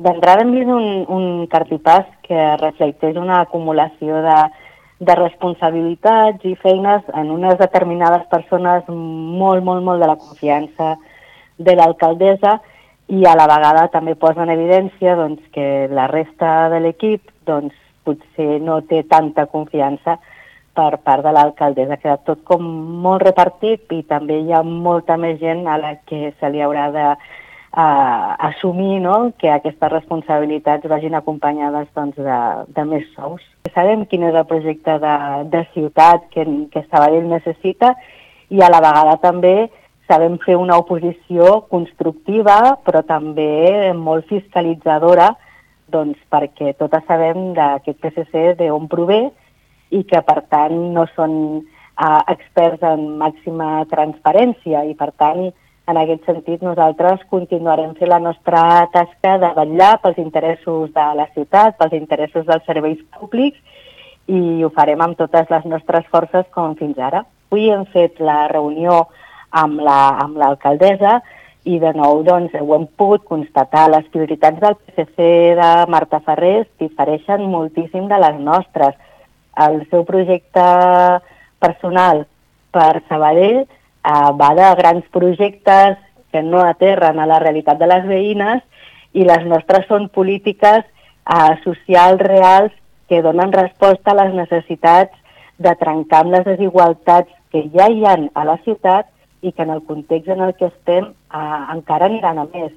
d'entrada hem vist un, un cartipàs que reflecteix una acumulació de, de responsabilitats i feines en unes determinades persones molt, molt, molt de la confiança de l'alcaldessa i a la vegada també posa en evidència doncs, que la resta de l'equip doncs, potser no té tanta confiança per part de l'alcaldessa. Ha quedat tot com molt repartit i també hi ha molta més gent a la que se li haurà de uh, assumir no? que aquestes responsabilitats vagin acompanyades doncs, de, de més sous. Sabem quin és el projecte de, de ciutat que, que Sabadell necessita i a la vegada també sabem fer una oposició constructiva, però també molt fiscalitzadora, doncs perquè totes sabem d'aquest PSC d'on prové i que, per tant, no són uh, experts en màxima transparència i, per tant, en aquest sentit, nosaltres continuarem fent la nostra tasca de vetllar pels interessos de la ciutat, pels interessos dels serveis públics i ho farem amb totes les nostres forces com fins ara. Avui hem fet la reunió amb l'alcaldessa la, i de nou doncs, ho hem pogut constatar. Les prioritats del PSC de Marta Ferrés difereixen moltíssim de les nostres. El seu projecte personal per Sabadell eh, va de grans projectes que no aterren a la realitat de les veïnes i les nostres són polítiques eh, socials reals que donen resposta a les necessitats de trencar amb les desigualtats que ja hi han a la ciutat i que en el context en el que estem eh, encara aniran a més.